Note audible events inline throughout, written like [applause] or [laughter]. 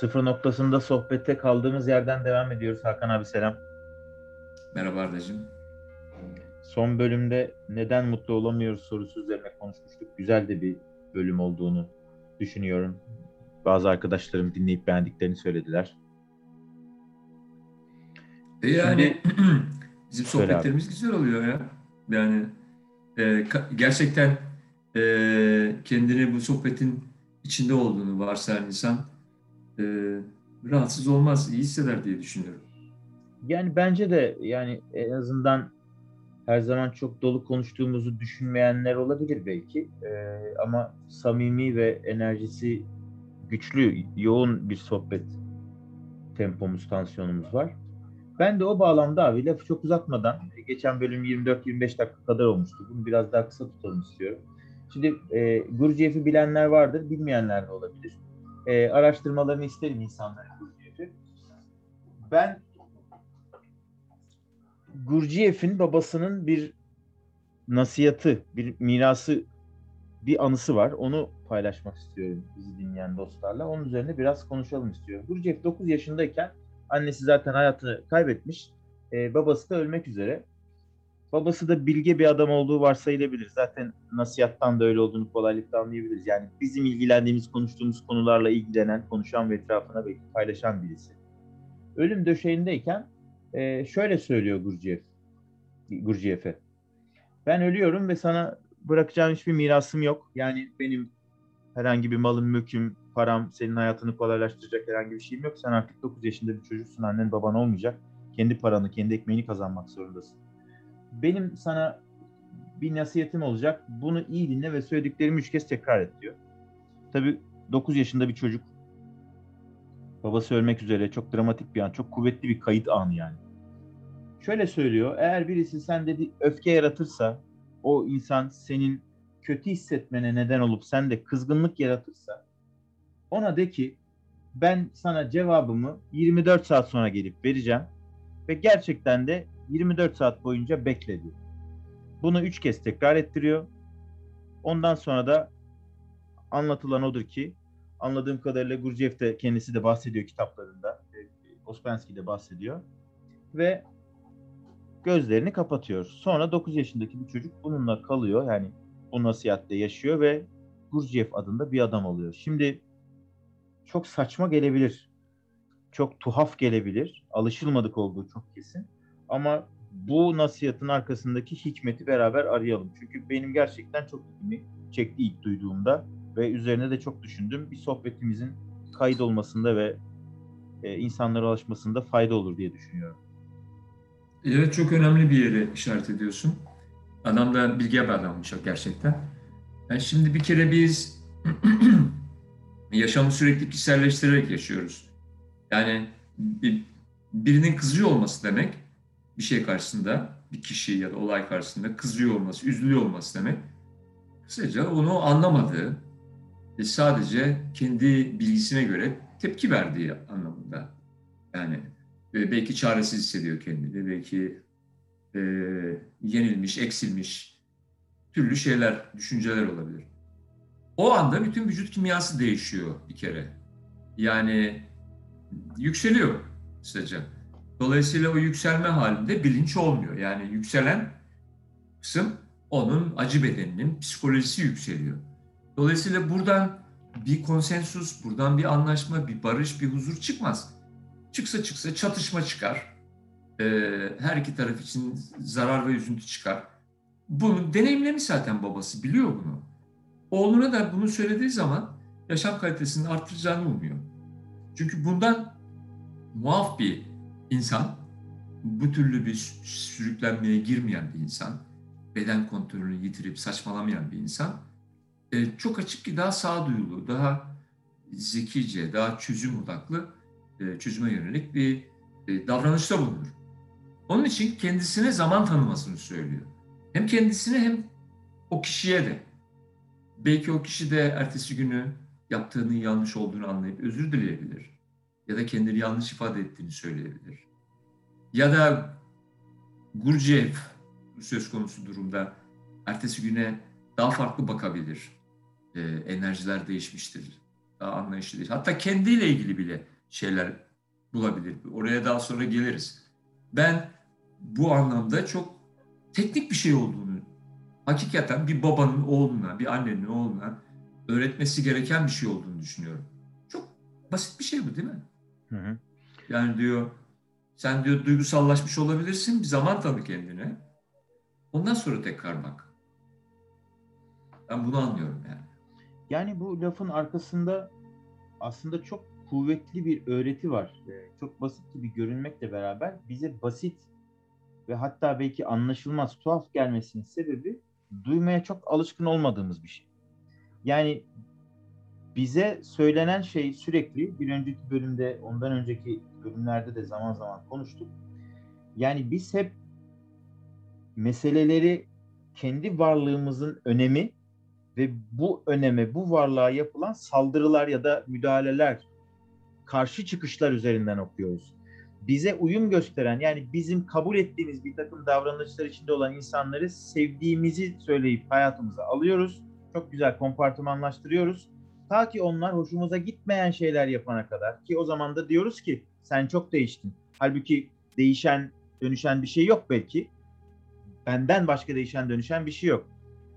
Sıfır noktasında sohbette kaldığımız yerden devam ediyoruz. Hakan abi selam. Merhaba Arda'cığım. Son bölümde neden mutlu olamıyoruz sorusu üzerine konuşmuştuk. Güzel de bir bölüm olduğunu düşünüyorum. Bazı arkadaşlarım dinleyip beğendiklerini söylediler. E yani [clears throat] bizim sohbetlerimiz güzel oluyor ya. Yani e, gerçekten e, kendini bu sohbetin içinde olduğunu varsayan insan rahatsız olmaz, iyi hisseder diye düşünüyorum. Yani bence de yani en azından her zaman çok dolu konuştuğumuzu düşünmeyenler olabilir belki. Ee, ama samimi ve enerjisi güçlü, yoğun bir sohbet tempomuz, tansiyonumuz var. Ben de o bağlamda abi lafı çok uzatmadan, geçen bölüm 24-25 dakika kadar olmuştu. Bunu biraz daha kısa tutalım istiyorum. Şimdi e, Gurdjieff'i bilenler vardır, bilmeyenler de olabilir. E, araştırmalarını isterim insanların Gurdjieff'i. Ben Gurdjieff'in babasının bir nasihatı, bir mirası, bir anısı var. Onu paylaşmak istiyorum bizi dinleyen dostlarla. Onun üzerine biraz konuşalım istiyorum. Gurdjieff 9 yaşındayken annesi zaten hayatını kaybetmiş. Ee, babası da ölmek üzere. Babası da bilge bir adam olduğu varsayılabilir. Zaten nasihattan da öyle olduğunu kolaylıkla anlayabiliriz. Yani bizim ilgilendiğimiz, konuştuğumuz konularla ilgilenen, konuşan ve etrafına belki paylaşan birisi. Ölüm döşeğindeyken e, şöyle söylüyor Gurdjieff, Gurdjieff'e. Ben ölüyorum ve sana bırakacağım hiçbir mirasım yok. Yani benim herhangi bir malım, mülküm, param, senin hayatını kolaylaştıracak herhangi bir şeyim yok. Sen artık 9 yaşında bir çocuksun, annen baban olmayacak. Kendi paranı, kendi ekmeğini kazanmak zorundasın. Benim sana bir nasihatim olacak. Bunu iyi dinle ve söylediklerimi üç kez tekrar et diyor. Tabii 9 yaşında bir çocuk Babası ölmek üzere çok dramatik bir an, çok kuvvetli bir kayıt anı yani. Şöyle söylüyor, eğer birisi sende bir öfke yaratırsa, o insan senin kötü hissetmene neden olup sende kızgınlık yaratırsa, ona de ki ben sana cevabımı 24 saat sonra gelip vereceğim ve gerçekten de 24 saat boyunca bekle diyor. Bunu üç kez tekrar ettiriyor. Ondan sonra da anlatılan odur ki anladığım kadarıyla Gurdjieff de kendisi de bahsediyor kitaplarında. E, Ospensky de bahsediyor. Ve gözlerini kapatıyor. Sonra 9 yaşındaki bir çocuk bununla kalıyor. Yani bu nasihatle yaşıyor ve Gurdjieff adında bir adam oluyor. Şimdi çok saçma gelebilir. Çok tuhaf gelebilir. Alışılmadık olduğu çok kesin. Ama bu nasihatın arkasındaki hikmeti beraber arayalım. Çünkü benim gerçekten çok ilgimi çekti ilk duyduğumda ve üzerine de çok düşündüm. Bir sohbetimizin kaydolmasında ve e, insanlara ulaşmasında fayda olur diye düşünüyorum. Evet çok önemli bir yere işaret ediyorsun. Adam da bilgi bir adammış gerçekten. Yani şimdi bir kere biz [clears throat] yaşamı sürekli kişiselleştirerek yaşıyoruz. Yani bir, birinin kızıyor olması demek bir şey karşısında, bir kişi ya da olay karşısında kızıyor olması, üzülüyor olması demek. Kısaca onu anlamadığı, e, sadece kendi bilgisine göre tepki verdiği anlamında. Yani e, belki çaresiz hissediyor kendini, belki e, yenilmiş, eksilmiş türlü şeyler, düşünceler olabilir. O anda bütün vücut kimyası değişiyor bir kere. Yani yükseliyor kısaca. Dolayısıyla o yükselme halinde bilinç olmuyor. Yani yükselen kısım onun acı bedeninin psikolojisi yükseliyor. Dolayısıyla buradan bir konsensus, buradan bir anlaşma, bir barış, bir huzur çıkmaz. Çıksa çıksa çatışma çıkar. Ee, her iki taraf için zarar ve üzüntü çıkar. Bunu deneyimlemiş zaten babası, biliyor bunu. Oğluna da bunu söylediği zaman yaşam kalitesini artıracağını umuyor. Çünkü bundan muaf bir insan, bu türlü bir sürüklenmeye girmeyen bir insan, beden kontrolünü yitirip saçmalamayan bir insan e, çok açık ki daha sağduyulu, daha zekice, daha çözüm odaklı, e, çözüme yönelik bir e, davranışta bulunur. Onun için kendisine zaman tanımasını söylüyor. Hem kendisine hem o kişiye de. Belki o kişi de ertesi günü yaptığının yanlış olduğunu anlayıp özür dileyebilir. Ya da kendini yanlış ifade ettiğini söyleyebilir. Ya da Gurcev söz konusu durumda ertesi güne daha farklı bakabilir e, enerjiler değişmiştir. daha anlayışlı değil. Hatta kendiyle ilgili bile şeyler bulabilir. Oraya daha sonra geliriz. Ben bu anlamda çok teknik bir şey olduğunu, hakikaten bir babanın oğluna, bir annenin oğluna öğretmesi gereken bir şey olduğunu düşünüyorum. Çok basit bir şey bu değil mi? Hı hı. Yani diyor sen diyor duygusallaşmış olabilirsin. Bir zaman tanı kendine. Ondan sonra tekrar bak. Ben bunu anlıyorum yani. Yani bu lafın arkasında aslında çok kuvvetli bir öğreti var. Ee, çok basit gibi görünmekle beraber bize basit ve hatta belki anlaşılmaz, tuhaf gelmesinin sebebi duymaya çok alışkın olmadığımız bir şey. Yani bize söylenen şey sürekli bir önceki bölümde, ondan önceki bölümlerde de zaman zaman konuştuk. Yani biz hep meseleleri kendi varlığımızın önemi ve bu öneme, bu varlığa yapılan saldırılar ya da müdahaleler, karşı çıkışlar üzerinden okuyoruz. Bize uyum gösteren yani bizim kabul ettiğimiz bir takım davranışlar içinde olan insanları sevdiğimizi söyleyip hayatımıza alıyoruz. Çok güzel kompartımanlaştırıyoruz. Ta ki onlar hoşumuza gitmeyen şeyler yapana kadar ki o zaman da diyoruz ki sen çok değiştin. Halbuki değişen, dönüşen bir şey yok belki. Benden başka değişen, dönüşen bir şey yok.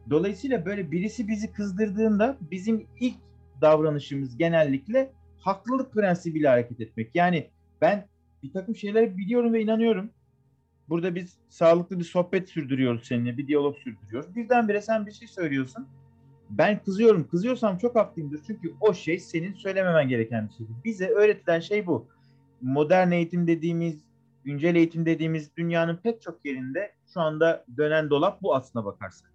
Dolayısıyla böyle birisi bizi kızdırdığında bizim ilk davranışımız genellikle haklılık prensibiyle hareket etmek. Yani ben bir takım şeyleri biliyorum ve inanıyorum. Burada biz sağlıklı bir sohbet sürdürüyoruz seninle, bir diyalog sürdürüyoruz. Birdenbire sen bir şey söylüyorsun. Ben kızıyorum. Kızıyorsam çok haklıyımdır. Çünkü o şey senin söylememen gereken bir şey. Bize öğretilen şey bu. Modern eğitim dediğimiz, güncel eğitim dediğimiz dünyanın pek çok yerinde şu anda dönen dolap bu aslına bakarsan.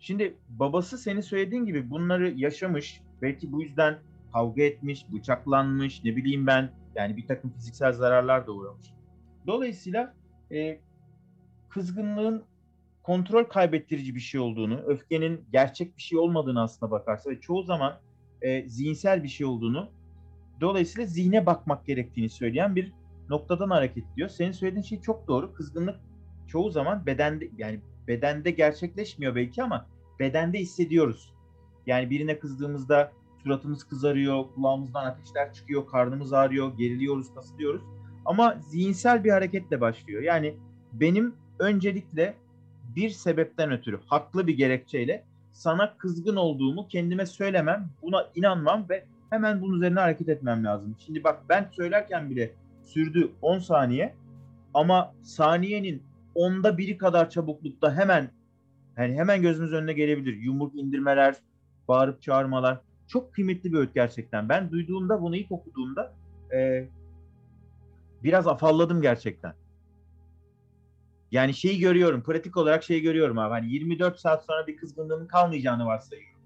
Şimdi babası senin söylediğin gibi bunları yaşamış. Belki bu yüzden kavga etmiş, bıçaklanmış, ne bileyim ben yani bir takım fiziksel zararlar da uğramış. Dolayısıyla e, kızgınlığın kontrol kaybettirici bir şey olduğunu, öfkenin gerçek bir şey olmadığını aslına bakarsa ve çoğu zaman e, zihinsel bir şey olduğunu, dolayısıyla zihne bakmak gerektiğini söyleyen bir noktadan hareket ediyor. Senin söylediğin şey çok doğru. Kızgınlık çoğu zaman bedende yani bedende gerçekleşmiyor belki ama bedende hissediyoruz. Yani birine kızdığımızda suratımız kızarıyor, kulağımızdan ateşler çıkıyor, karnımız ağrıyor, geriliyoruz, kasılıyoruz. Ama zihinsel bir hareketle başlıyor. Yani benim öncelikle bir sebepten ötürü, haklı bir gerekçeyle sana kızgın olduğumu kendime söylemem, buna inanmam ve hemen bunun üzerine hareket etmem lazım. Şimdi bak ben söylerken bile sürdü 10 saniye ama saniyenin onda biri kadar çabuklukta hemen yani hemen gözümüz önüne gelebilir. Yumruk indirmeler, bağırıp çağırmalar. Çok kıymetli bir öğüt gerçekten. Ben duyduğumda, bunu ilk okuduğumda e, biraz afalladım gerçekten. Yani şeyi görüyorum, pratik olarak şeyi görüyorum abi. Hani 24 saat sonra bir kızgınlığın kalmayacağını varsayıyorum.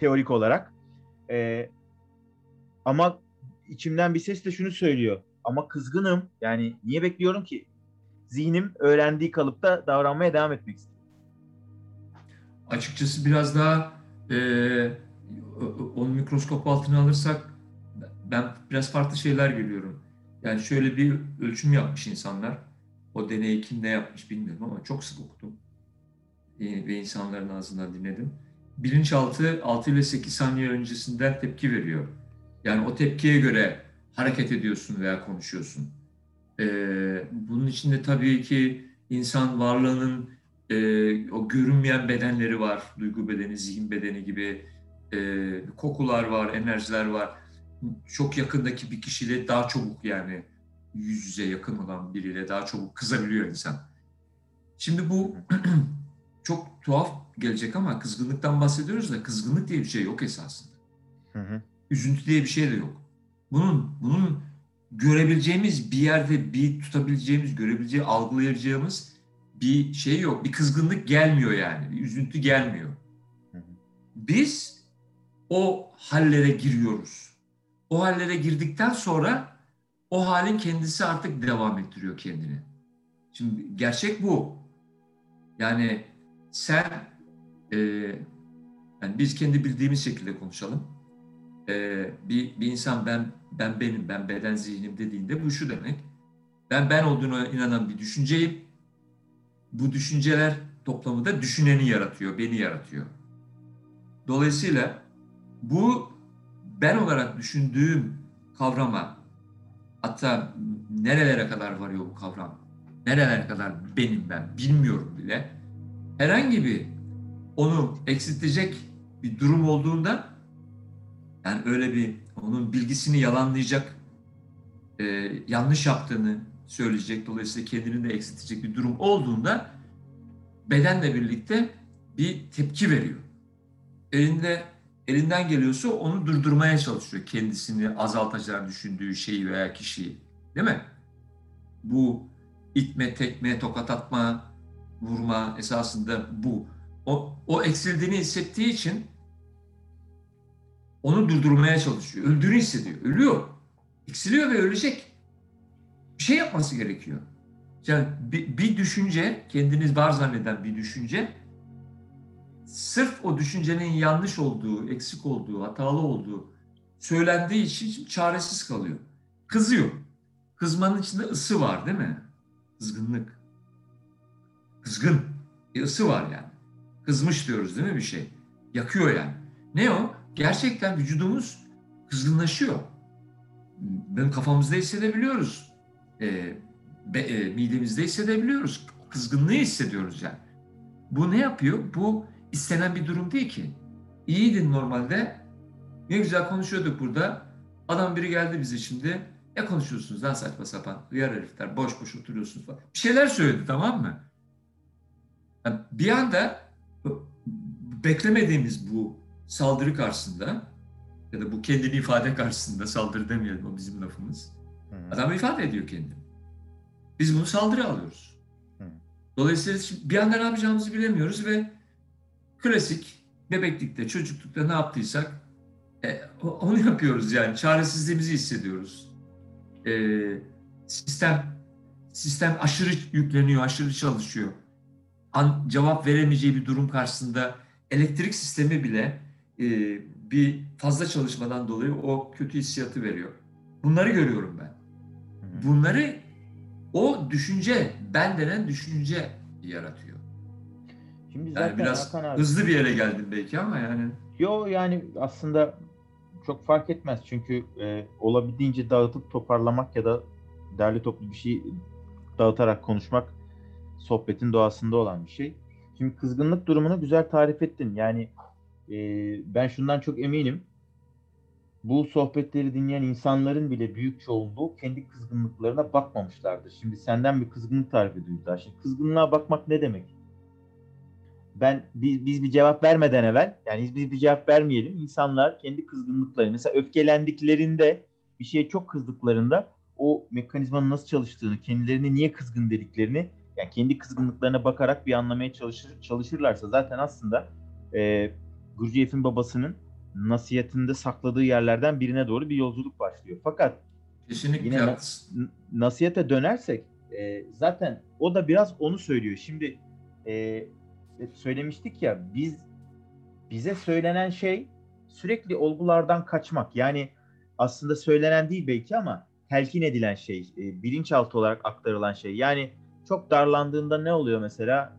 Teorik olarak. E, ama içimden bir ses de şunu söylüyor. Ama kızgınım. Yani niye bekliyorum ki? Zihnim öğrendiği kalıpta davranmaya devam etmek istiyor. Açıkçası biraz daha e, onu mikroskop altına alırsak ben biraz farklı şeyler görüyorum. Yani şöyle bir ölçüm yapmış insanlar. O deneyi kim ne yapmış bilmiyorum ama çok sık okudum. E, ve insanların ağzından dinledim. Bilinçaltı 6 ile 8 saniye öncesinden tepki veriyor. Yani o tepkiye göre hareket ediyorsun veya konuşuyorsun. Ee, bunun içinde tabii ki insan varlığının e, o görünmeyen bedenleri var. Duygu bedeni, zihin bedeni gibi e, kokular var, enerjiler var. Çok yakındaki bir kişiyle daha çabuk yani yüz yüze yakın olan biriyle daha çabuk kızabiliyor insan. Şimdi bu [clears throat] çok tuhaf gelecek ama kızgınlıktan bahsediyoruz da kızgınlık diye bir şey yok esasında. Hı hı. Üzüntü diye bir şey de yok. Bunun bunun görebileceğimiz bir yerde bir tutabileceğimiz, görebileceği, algılayacağımız bir şey yok. Bir kızgınlık gelmiyor yani. Bir üzüntü gelmiyor. Biz o hallere giriyoruz. O hallere girdikten sonra o halin kendisi artık devam ettiriyor kendini. Şimdi gerçek bu. Yani sen e, yani biz kendi bildiğimiz şekilde konuşalım. E, bir, bir insan ben ben benim, ben beden zihnim dediğinde bu şu demek. Ben ben olduğuna inanan bir düşünceyim. Bu düşünceler toplamı da düşüneni yaratıyor, beni yaratıyor. Dolayısıyla bu ben olarak düşündüğüm kavrama hatta nerelere kadar varıyor bu kavram? Nerelere kadar benim ben bilmiyorum bile. Herhangi bir onu eksiltecek bir durum olduğunda yani öyle bir onun bilgisini yalanlayacak e, yanlış yaptığını söyleyecek dolayısıyla kendini de eksiltecek bir durum olduğunda bedenle birlikte bir tepki veriyor. Elinde elinden geliyorsa onu durdurmaya çalışıyor kendisini azaltacağını düşündüğü şeyi veya kişiyi. Değil mi? Bu itme, tekme, tokat atma, vurma esasında bu. O, o eksildiğini hissettiği için onu durdurmaya çalışıyor. Öldüğünü hissediyor. Ölüyor. Eksiliyor ve ölecek. Bir şey yapması gerekiyor. Yani bir, bir düşünce, kendiniz var zanneden bir düşünce sırf o düşüncenin yanlış olduğu, eksik olduğu, hatalı olduğu söylendiği için çaresiz kalıyor. Kızıyor. Kızmanın içinde ısı var değil mi? Kızgınlık. Kızgın. Bir ısı var yani. Kızmış diyoruz değil mi bir şey? Yakıyor yani. Ne o? Gerçekten vücudumuz kızgınlaşıyor. Benim kafamızda hissedebiliyoruz. E, be, e, midemizde hissedebiliyoruz. Kızgınlığı hissediyoruz yani. Bu ne yapıyor? Bu istenen bir durum değil ki. İyiydin normalde. Ne güzel konuşuyorduk burada. Adam biri geldi bize şimdi. Ne konuşuyorsunuz lan saçma sapan? Hıyar herifler boş boş oturuyorsunuz falan. Bir şeyler söyledi tamam mı? Yani bir anda beklemediğimiz bu saldırı karşısında ya da bu kendini ifade karşısında saldırı demeyelim o bizim lafımız. Hı. Adam ifade ediyor kendini. Biz bunu saldırı alıyoruz. Hı. Dolayısıyla bir anda ne yapacağımızı bilemiyoruz ve klasik bebeklikte, çocuklukta ne yaptıysak e, onu yapıyoruz yani. Çaresizliğimizi hissediyoruz. E, sistem sistem aşırı yükleniyor, aşırı çalışıyor. An, cevap veremeyeceği bir durum karşısında elektrik sistemi bile e, bir fazla çalışmadan dolayı o kötü hissiyatı veriyor. Bunları görüyorum ben. Bunları o düşünce, ben denen düşünce yaratıyor. Şimdi zaten yani biraz abi, hızlı bir yere geldim belki ama yani. Yo yani aslında çok fark etmez çünkü e, olabildiğince dağıtıp toparlamak ya da derli toplu bir şey dağıtarak konuşmak sohbetin doğasında olan bir şey. Şimdi kızgınlık durumunu güzel tarif ettin. Yani e, ben şundan çok eminim. Bu sohbetleri dinleyen insanların bile büyük çoğunluğu kendi kızgınlıklarına bakmamışlardır. Şimdi senden bir kızgınlık tarifi duydular. Şimdi kızgınlığa bakmak ne demek? Ben biz, biz bir cevap vermeden evvel yani biz, biz bir cevap vermeyelim. İnsanlar kendi kızgınlıkları mesela öfkelendiklerinde bir şeye çok kızdıklarında o mekanizmanın nasıl çalıştığını, kendilerini niye kızgın dediklerini yani kendi kızgınlıklarına bakarak bir anlamaya çalışır, çalışırlarsa zaten aslında e, Gurdjieff'in babasının nasihatinde sakladığı yerlerden birine doğru bir yolculuk başlıyor. Fakat Kesinlikle yine na- nasihate dönersek e, zaten o da biraz onu söylüyor. Şimdi e, söylemiştik ya biz bize söylenen şey sürekli olgulardan kaçmak. Yani aslında söylenen değil belki ama telkin edilen şey, e, bilinçaltı olarak aktarılan şey. Yani çok darlandığında ne oluyor mesela?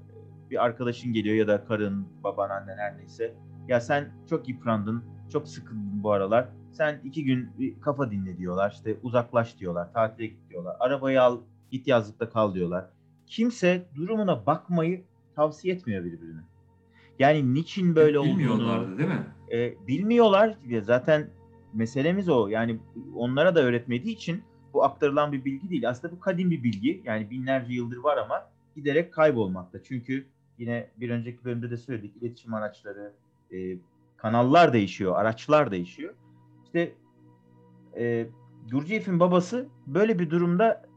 Bir arkadaşın geliyor ya da karın, baban, annen her neyse. Ya sen çok yıprandın, çok sıkıldın bu aralar. Sen iki gün kafa dinle diyorlar. İşte uzaklaş diyorlar, tatile git diyorlar. Arabayı al, git yazlıkta kal diyorlar. Kimse durumuna bakmayı tavsiye etmiyor birbirine. Yani niçin böyle olduğunu... Bilmiyorlardı değil mi? E, bilmiyorlar. Zaten meselemiz o. Yani onlara da öğretmediği için bu aktarılan bir bilgi değil. Aslında bu kadim bir bilgi. Yani binlerce yıldır var ama giderek kaybolmakta. Çünkü yine bir önceki bölümde de söyledik. iletişim araçları, e, kanallar değişiyor, araçlar değişiyor. İşte e, Gurdjieff'in babası böyle bir durumda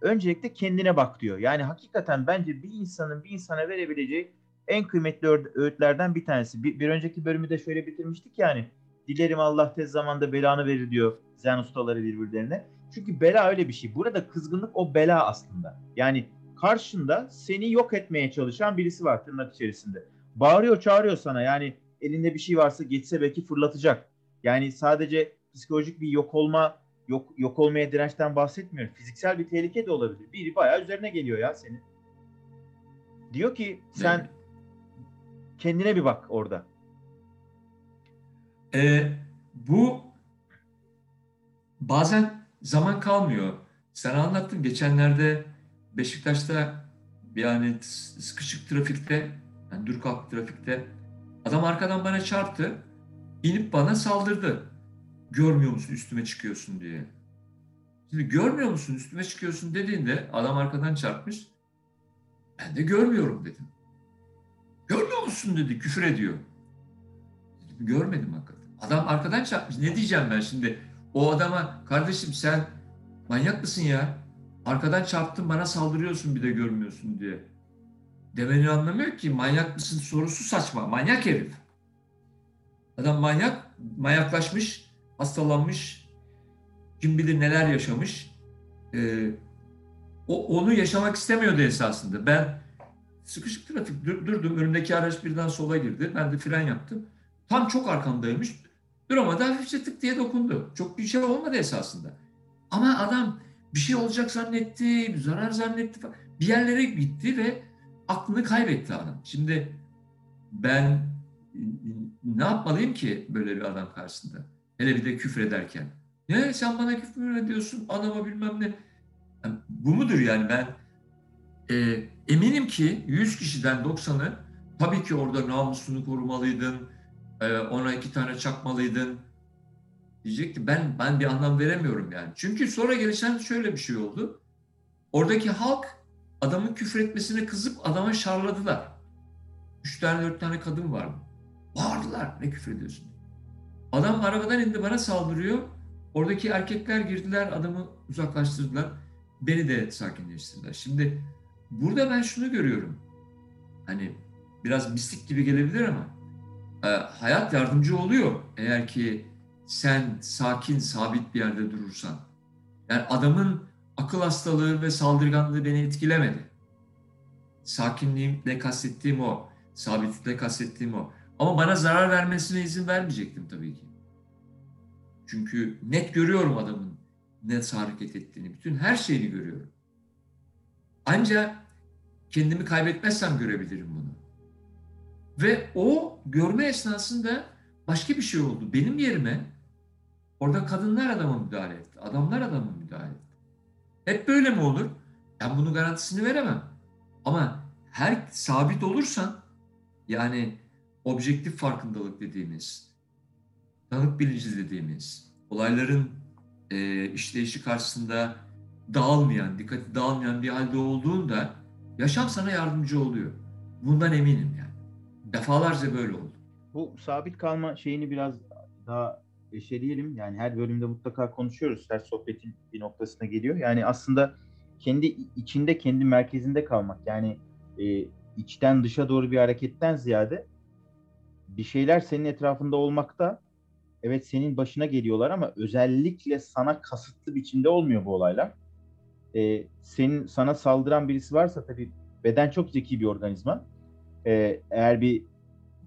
öncelikle kendine bak diyor. Yani hakikaten bence bir insanın bir insana verebileceği en kıymetli öğütlerden bir tanesi. Bir, bir önceki bölümü de şöyle bitirmiştik yani. Dilerim Allah tez zamanda belanı verir diyor zen ustaları birbirlerine. Çünkü bela öyle bir şey. Burada kızgınlık o bela aslında. Yani karşında seni yok etmeye çalışan birisi var tırnak içerisinde. Bağırıyor çağırıyor sana yani elinde bir şey varsa geçse belki fırlatacak. Yani sadece psikolojik bir yok olma yok yok olmaya dirençten bahsetmiyorum. Fiziksel bir tehlike de olabilir. Biri bayağı üzerine geliyor ya senin. Diyor ki sen evet. kendine bir bak orada. Ee, bu bazen zaman kalmıyor. Sana anlattım geçenlerde Beşiktaş'ta yani sıkışık trafikte, yani dur kalk trafikte adam arkadan bana çarptı. inip bana saldırdı. Görmüyor musun üstüme çıkıyorsun diye. Şimdi görmüyor musun üstüme çıkıyorsun dediğinde adam arkadan çarpmış. Ben de görmüyorum dedim. Görmüyor musun dedi küfür ediyor. Dedim, görmedim hakikaten. Adam arkadan çarpmış. Ne diyeceğim ben şimdi? O adama kardeşim sen manyak mısın ya? Arkadan çarptın bana saldırıyorsun bir de görmüyorsun diye. Demeni anlamıyor ki manyak mısın sorusu saçma. Manyak herif. Adam manyak, manyaklaşmış, hastalanmış, kim bilir neler yaşamış. Ee, o, onu yaşamak istemiyordu esasında. Ben sıkışık trafik dur, durdum. Önümdeki araç birden sola girdi. Ben de fren yaptım. Tam çok arkamdaymış. Duramadı hafifçe tık diye dokundu. Çok bir şey olmadı esasında. Ama adam bir şey olacak zannetti, zarar zannetti falan. Bir yerlere gitti ve aklını kaybetti adam. Şimdi ben ne yapmalıyım ki böyle bir adam karşısında? Hele bir de küfür ederken. Ne sen bana küfür ediyorsun adama bilmem ne. Yani bu mudur yani ben e, eminim ki 100 kişiden 90'ı tabii ki orada namusunu korumalıydın. E, ona iki tane çakmalıydın. Diyecek ki ben ben bir anlam veremiyorum yani. Çünkü sonra gelişen şöyle bir şey oldu. Oradaki halk adamın küfür etmesine kızıp adama şarladılar. Üç tane dört tane kadın var mı? Bağırdılar. Ne küfür ediyorsun? Adam arabadan indi bana saldırıyor. Oradaki erkekler girdiler adamı uzaklaştırdılar. Beni de sakinleştirdiler. Şimdi burada ben şunu görüyorum. Hani biraz mistik gibi gelebilir ama e, hayat yardımcı oluyor eğer ki sen sakin, sabit bir yerde durursan. Yani adamın akıl hastalığı ve saldırganlığı beni etkilemedi. Sakinliğimle kastettiğim o, sabitlikle kastettiğim o. Ama bana zarar vermesine izin vermeyecektim tabii ki. Çünkü net görüyorum adamın ne hareket ettiğini, bütün her şeyini görüyorum. Ancak kendimi kaybetmezsem görebilirim bunu. Ve o görme esnasında başka bir şey oldu. Benim yerime orada kadınlar adama müdahale etti, adamlar adama müdahale etti. Hep böyle mi olur? Ben bunun garantisini veremem. Ama her sabit olursan yani objektif farkındalık dediğimiz, tanık bilinci dediğimiz, olayların e, işleyişi karşısında dağılmayan, dikkati dağılmayan bir halde olduğunda yaşam sana yardımcı oluyor. Bundan eminim yani. Defalarca böyle oldu. Bu sabit kalma şeyini biraz daha eşeleyelim. Yani her bölümde mutlaka konuşuyoruz. Her sohbetin bir noktasına geliyor. Yani aslında kendi içinde, kendi merkezinde kalmak. Yani e, içten dışa doğru bir hareketten ziyade bir şeyler senin etrafında olmakta. Evet senin başına geliyorlar ama özellikle sana kasıtlı biçimde olmuyor bu olaylar. Ee, senin sana saldıran birisi varsa tabii beden çok zeki bir organizma. Ee, eğer bir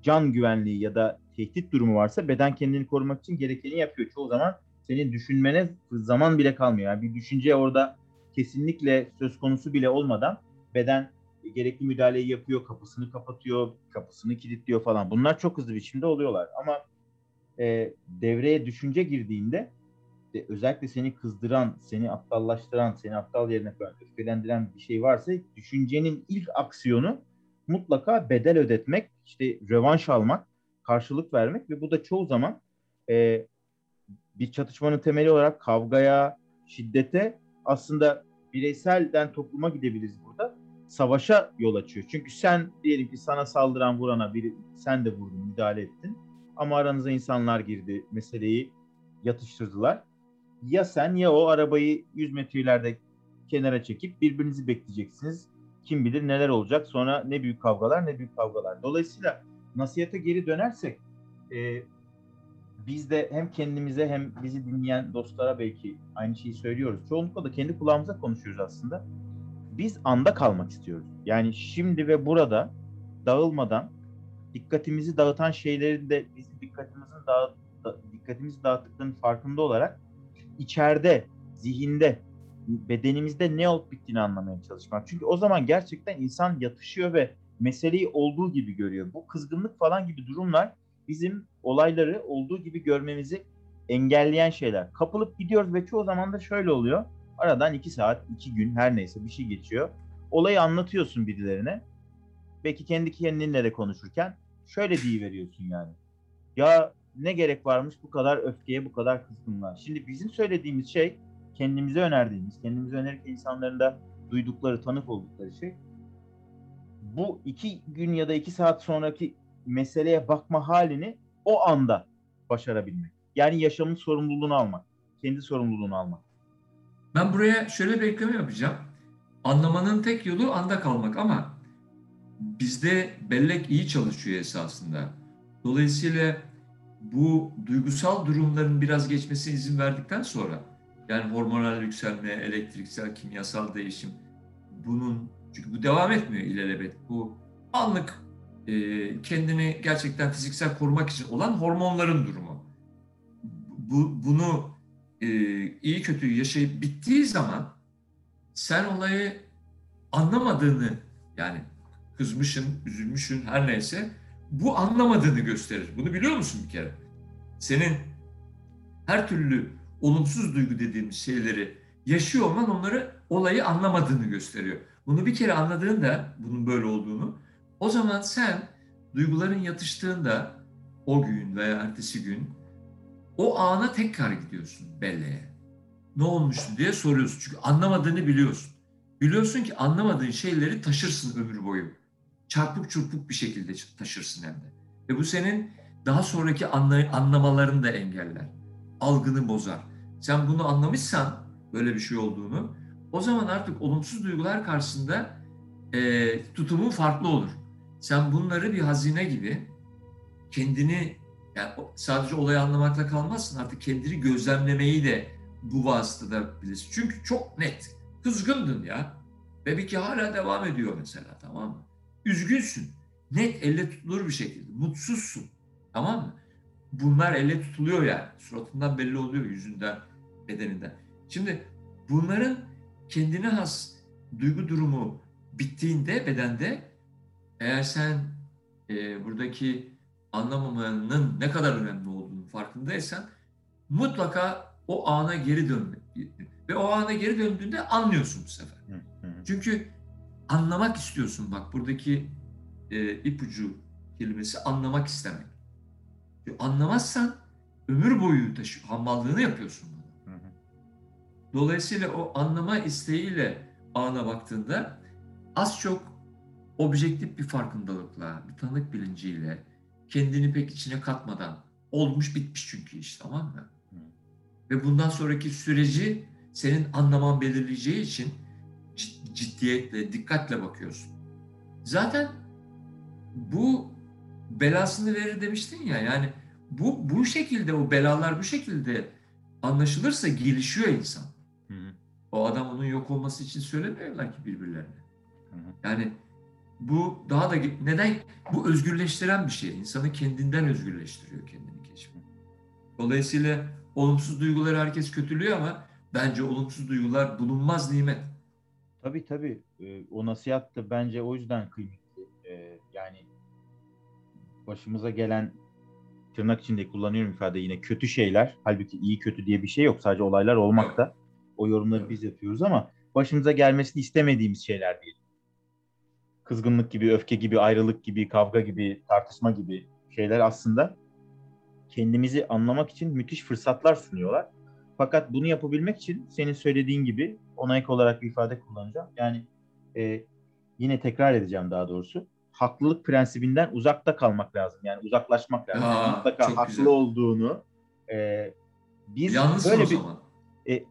can güvenliği ya da tehdit durumu varsa beden kendini korumak için gerekeni yapıyor. Çoğu zaman senin düşünmene zaman bile kalmıyor. Yani bir düşünce orada kesinlikle söz konusu bile olmadan beden gerekli müdahaleyi yapıyor, kapısını kapatıyor, kapısını kilitliyor falan. Bunlar çok hızlı biçimde oluyorlar. Ama e, devreye düşünce girdiğinde e, özellikle seni kızdıran, seni aptallaştıran, seni aptal yerine koyan, öfkelendiren bir şey varsa düşüncenin ilk aksiyonu mutlaka bedel ödetmek, işte rövanş almak, karşılık vermek ve bu da çoğu zaman e, bir çatışmanın temeli olarak kavgaya, şiddete aslında bireyselden topluma gidebiliriz burada savaşa yol açıyor. Çünkü sen diyelim ki sana saldıran vurana biri sen de vurdun, müdahale ettin. Ama aranıza insanlar girdi, meseleyi yatıştırdılar. Ya sen ya o arabayı 100 metre kenara çekip birbirinizi bekleyeceksiniz. Kim bilir neler olacak. Sonra ne büyük kavgalar ne büyük kavgalar. Dolayısıyla nasihate geri dönersek e, biz de hem kendimize hem bizi dinleyen dostlara belki aynı şeyi söylüyoruz. Çoğunlukla da kendi kulağımıza konuşuyoruz aslında biz anda kalmak istiyoruz. Yani şimdi ve burada dağılmadan dikkatimizi dağıtan şeylerin de bizim dikkatimizin dağıt, dikkatimizi dağıttıklarının farkında olarak içeride, zihinde, bedenimizde ne olup bittiğini anlamaya çalışmak. Çünkü o zaman gerçekten insan yatışıyor ve meseleyi olduğu gibi görüyor. Bu kızgınlık falan gibi durumlar bizim olayları olduğu gibi görmemizi engelleyen şeyler. Kapılıp gidiyoruz ve çoğu zaman da şöyle oluyor. Aradan iki saat, iki gün her neyse bir şey geçiyor. Olayı anlatıyorsun birilerine. Belki kendi kendinle de konuşurken şöyle veriyorsun yani. Ya ne gerek varmış bu kadar öfkeye, bu kadar kızgınlığa. Şimdi bizim söylediğimiz şey kendimize önerdiğimiz, kendimize önerirken insanların da duydukları, tanık oldukları şey bu iki gün ya da iki saat sonraki meseleye bakma halini o anda başarabilmek. Yani yaşamın sorumluluğunu almak. Kendi sorumluluğunu almak. Ben buraya şöyle bir ekleme yapacağım. Anlamanın tek yolu anda kalmak ama bizde bellek iyi çalışıyor esasında. Dolayısıyla bu duygusal durumların biraz geçmesine izin verdikten sonra yani hormonal yükselme, elektriksel, kimyasal değişim bunun çünkü bu devam etmiyor ilelebet. Bu anlık e, kendini gerçekten fiziksel korumak için olan hormonların durumu. Bu, bunu e, iyi kötü yaşayıp bittiği zaman sen olayı anlamadığını yani kızmışın, üzülmüşün her neyse bu anlamadığını gösterir. Bunu biliyor musun bir kere? Senin her türlü olumsuz duygu dediğimiz şeyleri yaşıyor olman onları olayı anlamadığını gösteriyor. Bunu bir kere anladığında bunun böyle olduğunu o zaman sen duyguların yatıştığında o gün veya ertesi gün o ana tekrar gidiyorsun belleğe. Ne olmuştu diye soruyorsun. Çünkü anlamadığını biliyorsun. Biliyorsun ki anlamadığın şeyleri taşırsın ömür boyu. Çarpık çırpık bir şekilde taşırsın hem de. Ve bu senin daha sonraki anlamalarını da engeller. Algını bozar. Sen bunu anlamışsan böyle bir şey olduğunu o zaman artık olumsuz duygular karşısında e, tutumun farklı olur. Sen bunları bir hazine gibi kendini yani sadece olayı anlamakla kalmazsın artık kendini gözlemlemeyi de bu vasıtada bilirsin. Çünkü çok net. Kızgındın ya. Ki hala devam ediyor mesela tamam mı? Üzgünsün. Net elle tutulur bir şekilde. Mutsuzsun. Tamam mı? Bunlar elle tutuluyor yani. Suratından belli oluyor yüzünden, bedeninden. Şimdi bunların kendine has duygu durumu bittiğinde bedende eğer sen e, buradaki anlamamanın ne kadar önemli olduğunu farkındaysan mutlaka o ana geri dönmek ve o ana geri döndüğünde anlıyorsun bu sefer. Çünkü anlamak istiyorsun bak buradaki e, ipucu kelimesi anlamak istemek. Anlamazsan ömür boyu taşı, hamallığını yapıyorsun. Dolayısıyla o anlama isteğiyle ana baktığında az çok objektif bir farkındalıkla, bir tanık bilinciyle kendini pek içine katmadan olmuş bitmiş çünkü iş tamam mı? Hı. Ve bundan sonraki süreci senin anlaman belirleyeceği için ciddiyetle, dikkatle bakıyorsun. Zaten bu belasını verir demiştin ya yani bu bu şekilde o belalar bu şekilde anlaşılırsa gelişiyor insan. Hı hı. O adam onun yok olması için söylemiyorlar ki birbirlerine. Hı hı. Yani bu daha da neden bu özgürleştiren bir şey. İnsanı kendinden özgürleştiriyor kendini keşfi. Dolayısıyla olumsuz duyguları herkes kötülüyor ama bence olumsuz duygular bulunmaz nimet. Tabii tabii. Ee, o nasihat da bence o yüzden kıymetli. Ee, yani başımıza gelen tırnak içinde kullanıyorum ifade yine kötü şeyler. Halbuki iyi kötü diye bir şey yok. Sadece olaylar olmakta. O yorumları biz yapıyoruz ama başımıza gelmesini istemediğimiz şeyler değil kızgınlık gibi, öfke gibi, ayrılık gibi, kavga gibi, tartışma gibi şeyler aslında kendimizi anlamak için müthiş fırsatlar sunuyorlar. Fakat bunu yapabilmek için senin söylediğin gibi ona ek olarak bir ifade kullanacağım. Yani e, yine tekrar edeceğim daha doğrusu. Haklılık prensibinden uzakta kalmak lazım. Yani uzaklaşmak lazım. Aa, yani mutlaka haklı güzel. olduğunu e, biz Yalnızsın böyle bir zaman. E,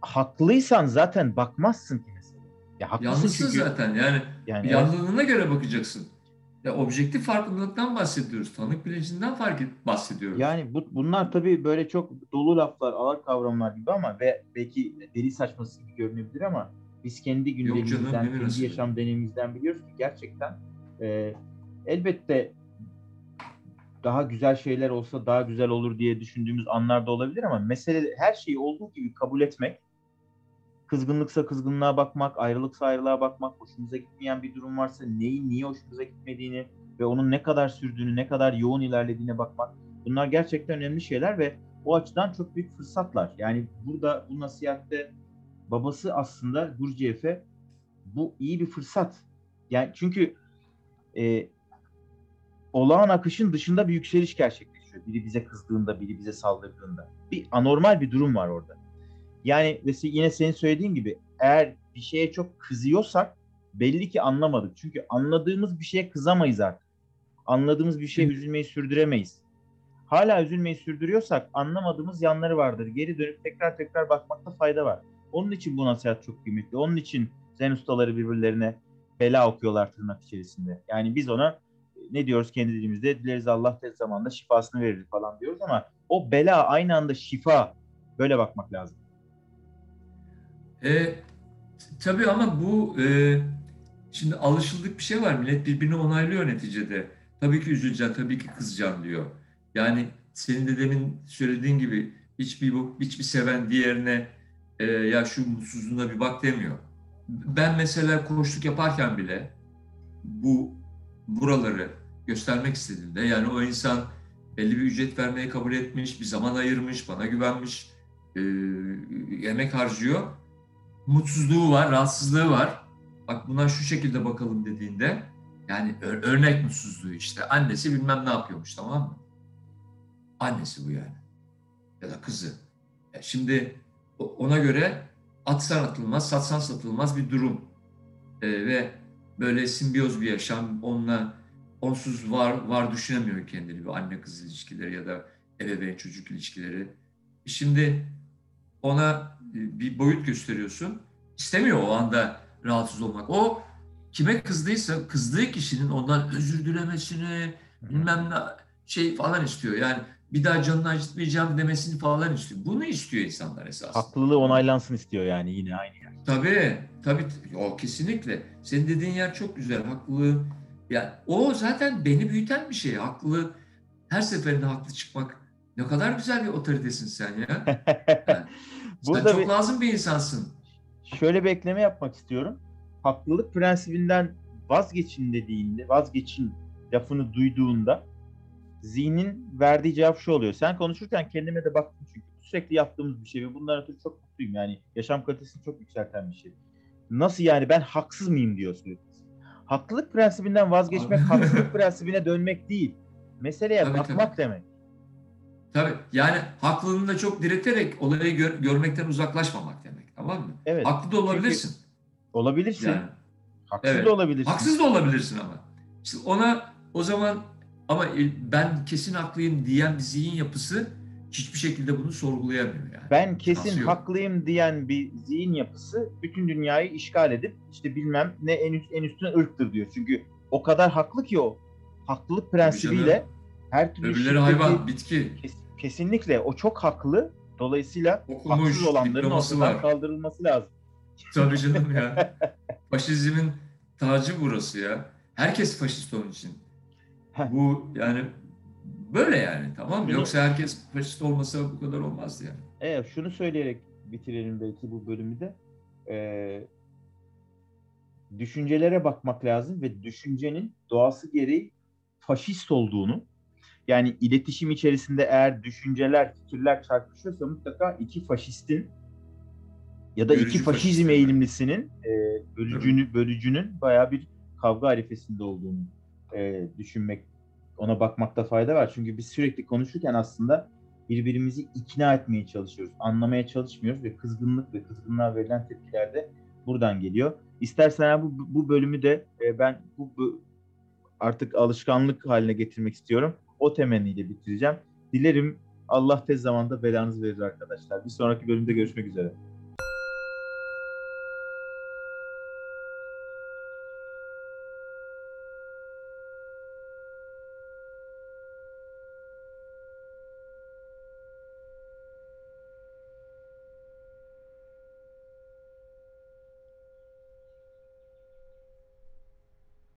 haklıysan zaten bakmazsın ki ya haklısın Yalnızsın çünkü. zaten yani, yani yanlılığına evet. göre bakacaksın. Ya objektif farkındalıktan bahsediyoruz. Tanık bilincinden fark bahsediyoruz. Yani bu, bunlar tabii böyle çok dolu laflar, ağır kavramlar gibi ama ve belki deli saçması gibi görünebilir ama biz kendi gündemimizden, kendi yaşam deneyimimizden biliyoruz ki gerçekten e, elbette daha güzel şeyler olsa daha güzel olur diye düşündüğümüz anlar da olabilir ama mesele her şeyi olduğu gibi kabul etmek kızgınlıksa kızgınlığa bakmak, ayrılıksa ayrılığa bakmak, hoşumuza gitmeyen bir durum varsa neyin niye hoşumuza gitmediğini ve onun ne kadar sürdüğünü, ne kadar yoğun ilerlediğine bakmak. Bunlar gerçekten önemli şeyler ve o açıdan çok büyük fırsatlar. Yani burada bu nasihatte babası aslında Gurciyev'e bu iyi bir fırsat. Yani çünkü e, olağan akışın dışında bir yükseliş gerçekleşiyor. Biri bize kızdığında, biri bize saldırdığında. Bir anormal bir durum var orada. Yani mesela yine senin söylediğin gibi eğer bir şeye çok kızıyorsak belli ki anlamadık. Çünkü anladığımız bir şeye kızamayız artık. Anladığımız bir şeye üzülmeyi sürdüremeyiz. Hala üzülmeyi sürdürüyorsak anlamadığımız yanları vardır. Geri dönüp tekrar tekrar bakmakta fayda var. Onun için bu nasihat çok kıymetli. Onun için zen ustaları birbirlerine bela okuyorlar tırnak içerisinde. Yani biz ona ne diyoruz kendi dilimizde? Dileriz Allah tez zamanda şifasını verir falan diyoruz ama o bela aynı anda şifa. Böyle bakmak lazım. E, tabii ama bu e, şimdi alışıldık bir şey var. Millet birbirini onaylıyor neticede. Tabii ki üzüleceksin, tabii ki kızacaksın diyor. Yani senin de demin söylediğin gibi hiçbir hiçbir seven diğerine e, ya şu mutsuzluğuna bir bak demiyor. Ben mesela koştuk yaparken bile bu buraları göstermek istediğimde yani o insan belli bir ücret vermeye kabul etmiş, bir zaman ayırmış, bana güvenmiş, e, yemek harcıyor. Mutsuzluğu var, rahatsızlığı var. Bak buna şu şekilde bakalım dediğinde yani örnek mutsuzluğu işte. Annesi bilmem ne yapıyormuş tamam mı? Annesi bu yani. Ya da kızı. Ya şimdi ona göre atsan atılmaz, satsan satılmaz bir durum. Ee, ve böyle simbiyoz bir yaşam, onunla onsuz var var düşünemiyor kendini bir anne kız ilişkileri ya da ebeveyn çocuk ilişkileri. Şimdi ona e, bir boyut gösteriyorsun. İstemiyor o anda rahatsız olmak. O kime kızdıysa kızdığı kişinin ondan özür dilemesini bilmem ne şey falan istiyor. Yani bir daha canını acıtmayacağım demesini falan istiyor. Bunu istiyor insanlar esas. Haklılığı onaylansın istiyor yani yine aynı yer. Tabii, tabii. O kesinlikle. Senin dediğin yer çok güzel. Haklılığı yani o zaten beni büyüten bir şey. Haklı her seferinde haklı çıkmak. Ne kadar güzel bir otoritesin sen ya. [laughs] Yani, sen çok bir, lazım bir insansın. Şöyle bir ekleme yapmak istiyorum. Haklılık prensibinden vazgeçin dediğinde, vazgeçin lafını duyduğunda zihnin verdiği cevap şu oluyor. Sen konuşurken kendime de baktım çünkü sürekli yaptığımız bir şey ve bundan ötürü çok mutluyum. Yani yaşam kalitesini çok yükselten bir şey. Nasıl yani ben haksız mıyım diyor sürekli. Haklılık prensibinden vazgeçmek haksızlık prensibine dönmek değil. Meseleye tabii, bakmak tabii. demek. Tabii yani haklılığını da çok direterek olayı gör, görmekten uzaklaşmamak demek. Tamam mı? Evet. Haklı da olabilirsin. Çünkü olabilirsin. Yani, Haksız evet. da olabilirsin. Haksız da olabilirsin ama. İşte ona o zaman ama ben kesin haklıyım diyen bir zihin yapısı hiçbir şekilde bunu sorgulayamıyor yani. Ben kesin haklıyım diyen bir zihin yapısı bütün dünyayı işgal edip işte bilmem ne en üst en üstüne ırktır diyor. Çünkü o kadar haklı ki o. Haklılık prensibiyle her türlü Öbürleri hayvan, bitki. Kes, kesinlikle o çok haklı. Dolayısıyla Okumuş, haksız olanların ortadan var. kaldırılması lazım. Tabii [laughs] canım ya. Faşizmin tacı burası ya. Herkes faşist onun için. Bu yani böyle yani tamam mı? Yoksa herkes faşist olmasa bu kadar olmazdı yani. Evet şunu söyleyerek bitirelim belki bu bölümü de. Ee, düşüncelere bakmak lazım ve düşüncenin doğası gereği faşist olduğunu yani iletişim içerisinde eğer düşünceler, fikirler çarpışıyorsa mutlaka iki faşistin ya da Bölücü iki faşizm faşist eğilimlisinin e, bölücünü, bölücünün bayağı bir kavga arifesinde olduğunu e, düşünmek, ona bakmakta fayda var. Çünkü biz sürekli konuşurken aslında birbirimizi ikna etmeye çalışıyoruz. Anlamaya çalışmıyoruz ve kızgınlık ve kızgınlığa verilen tepkiler de buradan geliyor. İstersen bu, bu bölümü de e, ben bu, bu artık alışkanlık haline getirmek istiyorum. O temenniyle bitireceğim. Dilerim Allah tez zamanda belanızı verir arkadaşlar. Bir sonraki bölümde görüşmek üzere.